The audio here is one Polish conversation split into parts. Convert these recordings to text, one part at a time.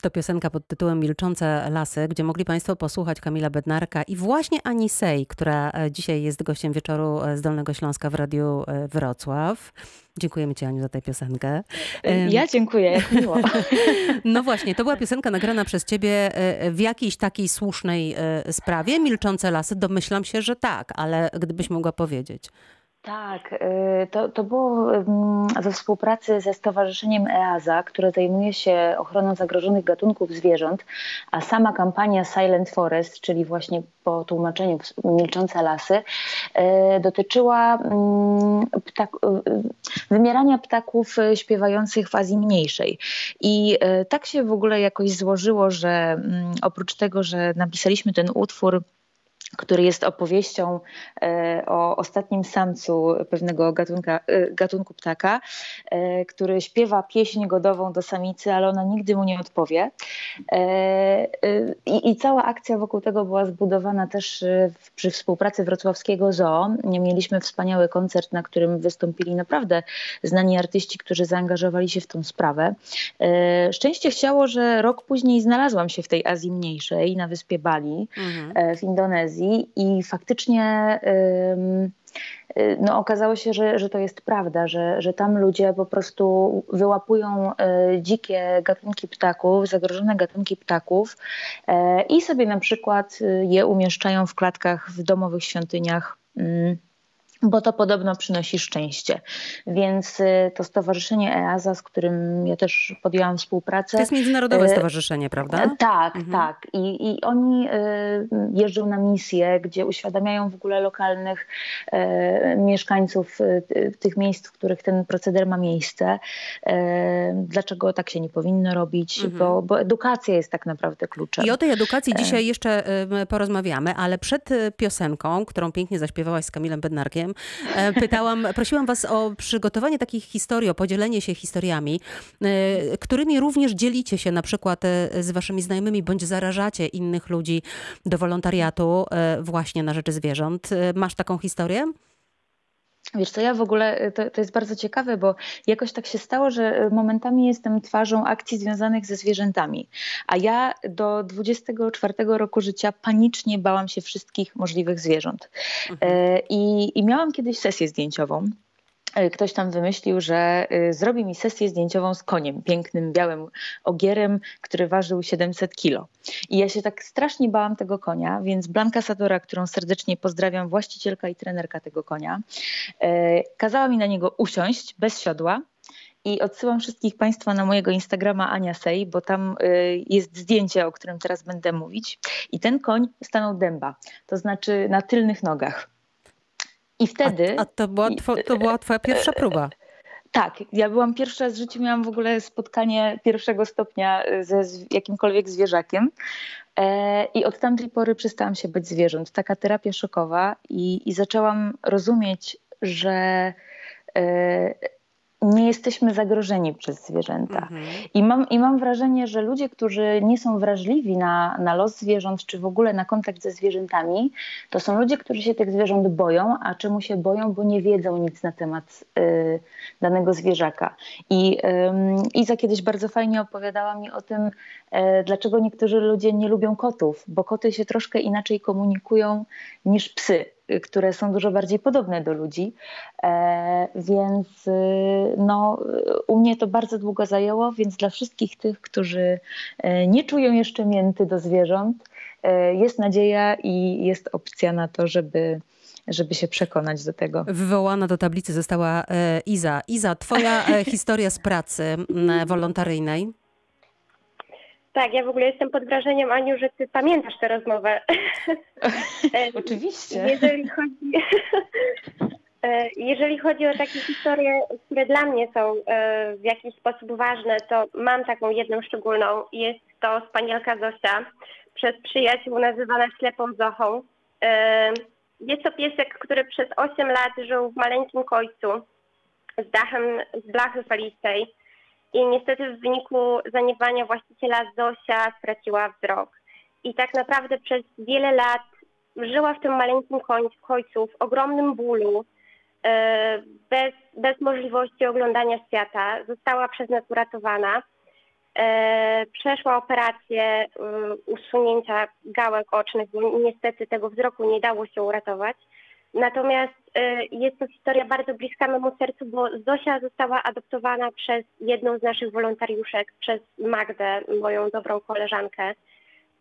To piosenka pod tytułem Milczące lasy, gdzie mogli Państwo posłuchać Kamila Bednarka i właśnie Ani Sej, która e, dzisiaj jest gościem wieczoru e, z Dolnego Śląska w Radiu e, Wrocław. Dziękujemy Ci, Aniu, za tę piosenkę. Ja dziękuję, jak miło. No właśnie, to była piosenka nagrana przez Ciebie w jakiejś takiej słusznej sprawie. Milczące lasy, domyślam się, że tak, ale gdybyś mogła powiedzieć. Tak, y, to, to było we współpracy ze Stowarzyszeniem EASA, które zajmuje się ochroną zagrożonych gatunków zwierząt, a sama kampania Silent Forest, czyli właśnie po tłumaczeniu Milczące Lasy, y, dotyczyła mm, ptak, y, wymierania ptaków śpiewających w Azji Mniejszej. I tak się w ogóle jakoś złożyło, że mm, oprócz tego, że napisaliśmy ten utwór, który jest opowieścią e, o ostatnim samcu pewnego gatunka, e, gatunku ptaka, e, który śpiewa pieśń godową do samicy, ale ona nigdy mu nie odpowie. I, i cała akcja wokół tego była zbudowana też przy współpracy wrocławskiego zoo. Mieliśmy wspaniały koncert, na którym wystąpili naprawdę znani artyści, którzy zaangażowali się w tą sprawę. Szczęście chciało, że rok później znalazłam się w tej Azji Mniejszej, na wyspie Bali mhm. w Indonezji i faktycznie y, no, okazało się, że, że to jest prawda, że, że tam ludzie po prostu wyłapują y, dzikie gatunki ptaków, zagrożone gatunki ptaków y, i sobie na przykład je umieszczają w klatkach w domowych świątyniach. Mm, bo to podobno przynosi szczęście. Więc y, to stowarzyszenie EASA, z którym ja też podjęłam współpracę. To jest międzynarodowe y, stowarzyszenie, prawda? E, tak, mhm. tak. I, I oni y, jeżdżą na misje, gdzie uświadamiają w ogóle lokalnych e, mieszkańców tych miejsc, w których ten proceder ma miejsce. E, dlaczego tak się nie powinno robić, mhm. bo, bo edukacja jest tak naprawdę kluczem. I o tej edukacji dzisiaj jeszcze porozmawiamy, ale przed piosenką, którą pięknie zaśpiewałaś z Kamilem Bednarkiem, E, pytałam, prosiłam was o przygotowanie takich historii, o podzielenie się historiami, e, którymi również dzielicie się na przykład e, z waszymi znajomymi, bądź zarażacie innych ludzi do wolontariatu właśnie na rzeczy zwierząt. Masz taką historię? Wiesz co, ja w ogóle, to, to jest bardzo ciekawe, bo jakoś tak się stało, że momentami jestem twarzą akcji związanych ze zwierzętami. A ja do 24 roku życia panicznie bałam się wszystkich możliwych zwierząt. Mhm. E, I, I miałam kiedyś sesję zdjęciową ktoś tam wymyślił, że e, zrobi mi sesję zdjęciową z koniem, pięknym białym ogierem, który ważył 700 kilo. I ja się tak strasznie bałam tego konia, więc Blanka Sadora, którą serdecznie pozdrawiam, właścicielka i trenerka tego konia, e, kazała mi na niego usiąść bez siodła. I odsyłam wszystkich Państwa na mojego Instagrama Ania Sej, bo tam jest zdjęcie, o którym teraz będę mówić. I ten koń stanął dęba, to znaczy na tylnych nogach. I wtedy. A, a to, była two, to była Twoja pierwsza próba. Tak, ja byłam pierwsza z życia, miałam w ogóle spotkanie pierwszego stopnia ze jakimkolwiek zwierzakiem. E, I od tamtej pory przestałam się być zwierząt. Taka terapia szokowa i, i zaczęłam rozumieć, że e, nie jesteśmy zagrożeni przez zwierzęta. Mhm. I, mam, I mam wrażenie, że ludzie, którzy nie są wrażliwi na, na los zwierząt, czy w ogóle na kontakt ze zwierzętami, to są ludzie, którzy się tych zwierząt boją, a czemu się boją, bo nie wiedzą nic na temat y, danego zwierzaka. I y, Iza kiedyś bardzo fajnie opowiadała mi o tym, y, dlaczego niektórzy ludzie nie lubią kotów, bo koty się troszkę inaczej komunikują niż psy które są dużo bardziej podobne do ludzi. E, więc y, no, u mnie to bardzo długo zajęło, więc dla wszystkich tych, którzy e, nie czują jeszcze mięty do zwierząt, e, jest nadzieja i jest opcja na to, żeby żeby się przekonać do tego. Wywołana do tablicy została Iza. Iza, twoja historia z pracy wolontaryjnej. Tak, ja w ogóle jestem pod wrażeniem, Aniu, że ty pamiętasz tę rozmowę. Oczywiście. Jeżeli chodzi, e, jeżeli chodzi o takie historie, które dla mnie są e, w jakiś sposób ważne, to mam taką jedną szczególną. Jest to spanielka Zosia, przez przyjaciół nazywana ślepą Zochą. E, jest to piesek, który przez 8 lat żył w maleńkim końcu z dachem z blachy falistej i niestety w wyniku zaniedbania właściciela Zosia straciła wzrok. I tak naprawdę przez wiele lat żyła w tym maleńkim końcu, w ogromnym bólu, e, bez, bez możliwości oglądania świata. Została przez nas uratowana. e, przeszła operację e, usunięcia gałek ocznych, bo niestety tego wzroku nie dało się uratować. Natomiast e, jest to historia bardzo bliska memu sercu, bo Zosia została adoptowana przez jedną z naszych wolontariuszek, przez Magdę, moją dobrą koleżankę.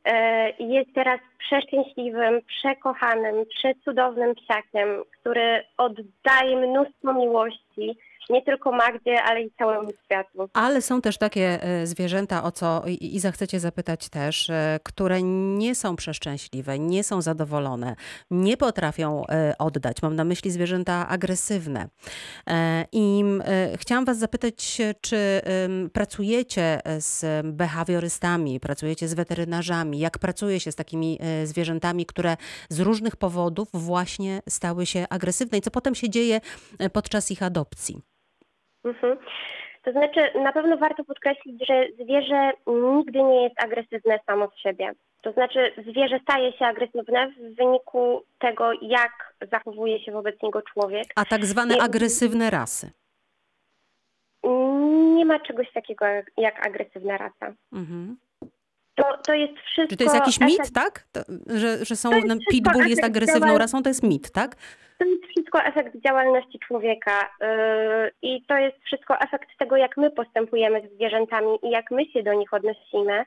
E, jest teraz przeszczęśliwym, przekochanym, przecudownym psiakiem, który oddaje mnóstwo miłości nie tylko Magdzie, ale i całemu światu. Ale są też takie e, zwierzęta, o co Iza chcecie zapytać też, e, które nie są przeszczęśliwe, nie są zadowolone, nie potrafią oddać. Mam na myśli zwierzęta agresywne. I chciałam was zapytać, czy pracujecie z behawiorystami, pracujecie z weterynarzami, jak pracuje się z takimi e, zwierzętami, które z różnych powodów właśnie stały się agresywne i co potem się dzieje e, podczas ich adopcji? Mhm. To znaczy, na pewno warto podkreślić, że zwierzę nigdy nie jest agresywne samo z siebie. To znaczy, zwierzę staje się agresywne w wyniku tego, jak zachowuje się wobec niego człowiek. A tak zwane agresywne rasy? Nie ma czegoś takiego jak agresywna rasa. Mhm. To, to jest wszystko... Czy to jest jakiś mit, tak? To, że, że są, pitbull jest agresywną rasą, to jest mit, tak? To jest wszystko efekt działalności człowieka yy, i to jest wszystko efekt tego, jak my postępujemy z zwierzętami i jak my się do nich odnosimy.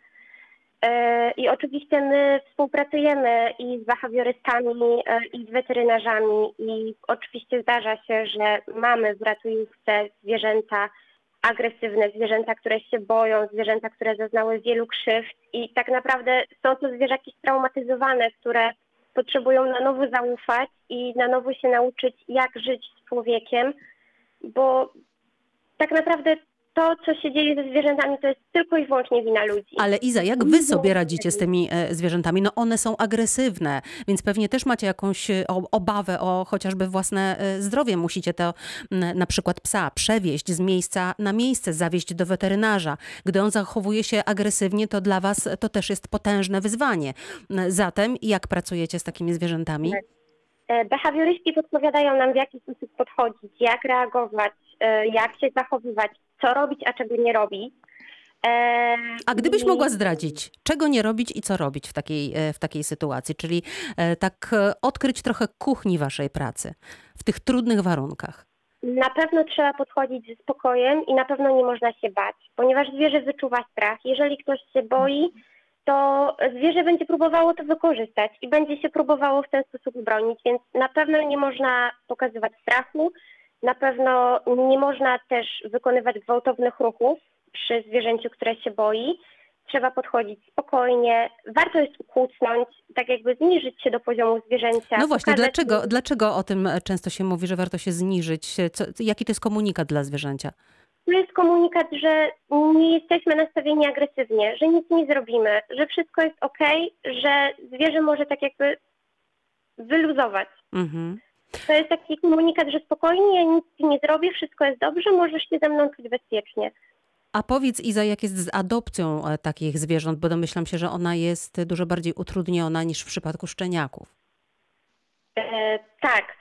Yy, I oczywiście my współpracujemy i z behawiorystami, yy, i z weterynarzami i oczywiście zdarza się, że mamy w ratujówce zwierzęta, agresywne, zwierzęta, które się boją, zwierzęta, które zaznały wielu krzywd i tak naprawdę są to zwierzaki straumatyzowane, które potrzebują na nowo zaufać i na nowo się nauczyć, jak żyć z człowiekiem, bo tak naprawdę to, co się dzieje ze zwierzętami, to jest tylko i wyłącznie wina ludzi. Ale Iza, jak wy sobie radzicie z tymi e, zwierzętami? No one są agresywne, więc pewnie też macie jakąś e, obawę o chociażby własne e, zdrowie. Musicie to na przykład psa przewieźć z miejsca na miejsce, zawieźć do weterynarza. Gdy on zachowuje się agresywnie, to dla was to też jest potężne wyzwanie. Zatem jak pracujecie z takimi zwierzętami? Behawioryści podpowiadają nam, w jaki sposób podchodzić, jak reagować, jak się zachowywać, co robić, a czego nie robić. E, a gdybyś mogła zdradzić, czego nie robić i co robić w takiej, e, w takiej sytuacji, czyli e, tak odkryć trochę kuchni waszej pracy w tych trudnych warunkach? Na pewno trzeba podchodzić ze spokojem i na pewno nie można się bać, ponieważ zwierzę wyczuwa strach. Jeżeli ktoś się boi, to zwierzę będzie próbowało to wykorzystać i będzie się próbowało w ten sposób bronić, więc na pewno nie można pokazywać strachu, na pewno nie można też wykonywać gwałtownych ruchów przy zwierzęciu, które się boi. Trzeba podchodzić spokojnie, warto jest ukucnąć, tak jakby zniżyć się do poziomu zwierzęcia. No właśnie, dlaczego, dlaczego o tym często się mówi, że warto się zniżyć? Co, jaki to jest komunikat dla zwierzęcia? To jest komunikat, że nie jesteśmy nastawieni agresywnie, że nic nie zrobimy, że wszystko jest ok, że zwierzę może tak jakby wyluzować. Mhm. To jest taki komunikat, że spokojnie, nic ci nie zrobię, wszystko jest dobrze, możesz się ze mną czuć bezpiecznie. A powiedz Iza, jak jest z adopcją e, takich zwierząt, bo domyślam się, że ona jest dużo bardziej utrudniona niż w przypadku szczeniaków. E, tak.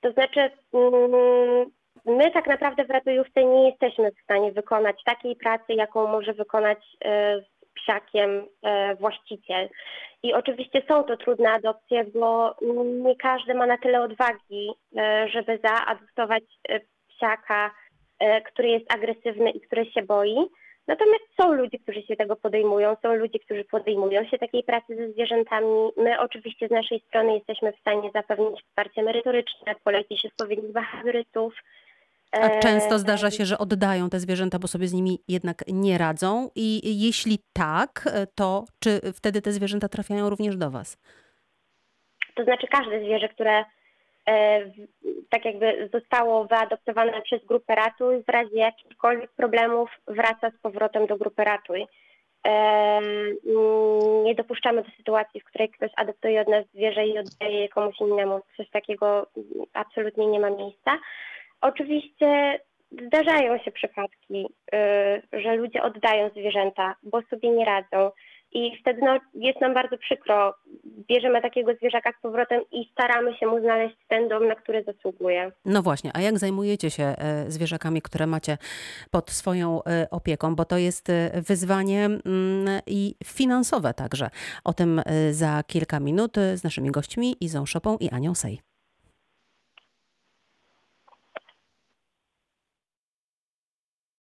To znaczy, mm, my tak naprawdę w ratujówce nie jesteśmy w stanie wykonać takiej pracy, jaką może wykonać e, psiakiem e, właściciel. I oczywiście są to trudne adopcje, bo nie każdy ma na tyle odwagi, e, żeby zaadoptować psiaka, który jest agresywny i który się boi. Natomiast są ludzie, którzy się tego podejmują, są ludzie, którzy podejmują się takiej pracy ze zwierzętami. My oczywiście z naszej strony jesteśmy w stanie zapewnić wsparcie merytoryczne, polecić odpowiednich behawiorystów, a często zdarza się, że oddają te zwierzęta, bo sobie z nimi jednak nie radzą. I jeśli tak, to czy wtedy te zwierzęta trafiają również do Was? To znaczy każde zwierzę, które e, tak jakby zostało wyadoptowane przez grupę Ratuj, w razie jakichkolwiek problemów wraca z powrotem do grupy Ratuj. E, nie dopuszczamy do sytuacji, w której ktoś adoptuje od nas zwierzę i oddaje je komuś innemu. Coś takiego absolutnie nie ma miejsca. Oczywiście zdarzają się przypadki, y, że ludzie oddają zwierzęta, bo sobie nie radzą. i wtedy no, jest nam bardzo przykro. Bierzemy takiego zwierzaka z powrotem i staramy się mu znaleźć ten dom, na który zasługuje. No właśnie, a jak zajmujecie się e, zwierzakami, które macie pod swoją e, opieką, bo to jest e, wyzwanie mm, i finansowe także. O tym za kilka minut z naszymi gośćmi Izą Szopą i Anią Sej.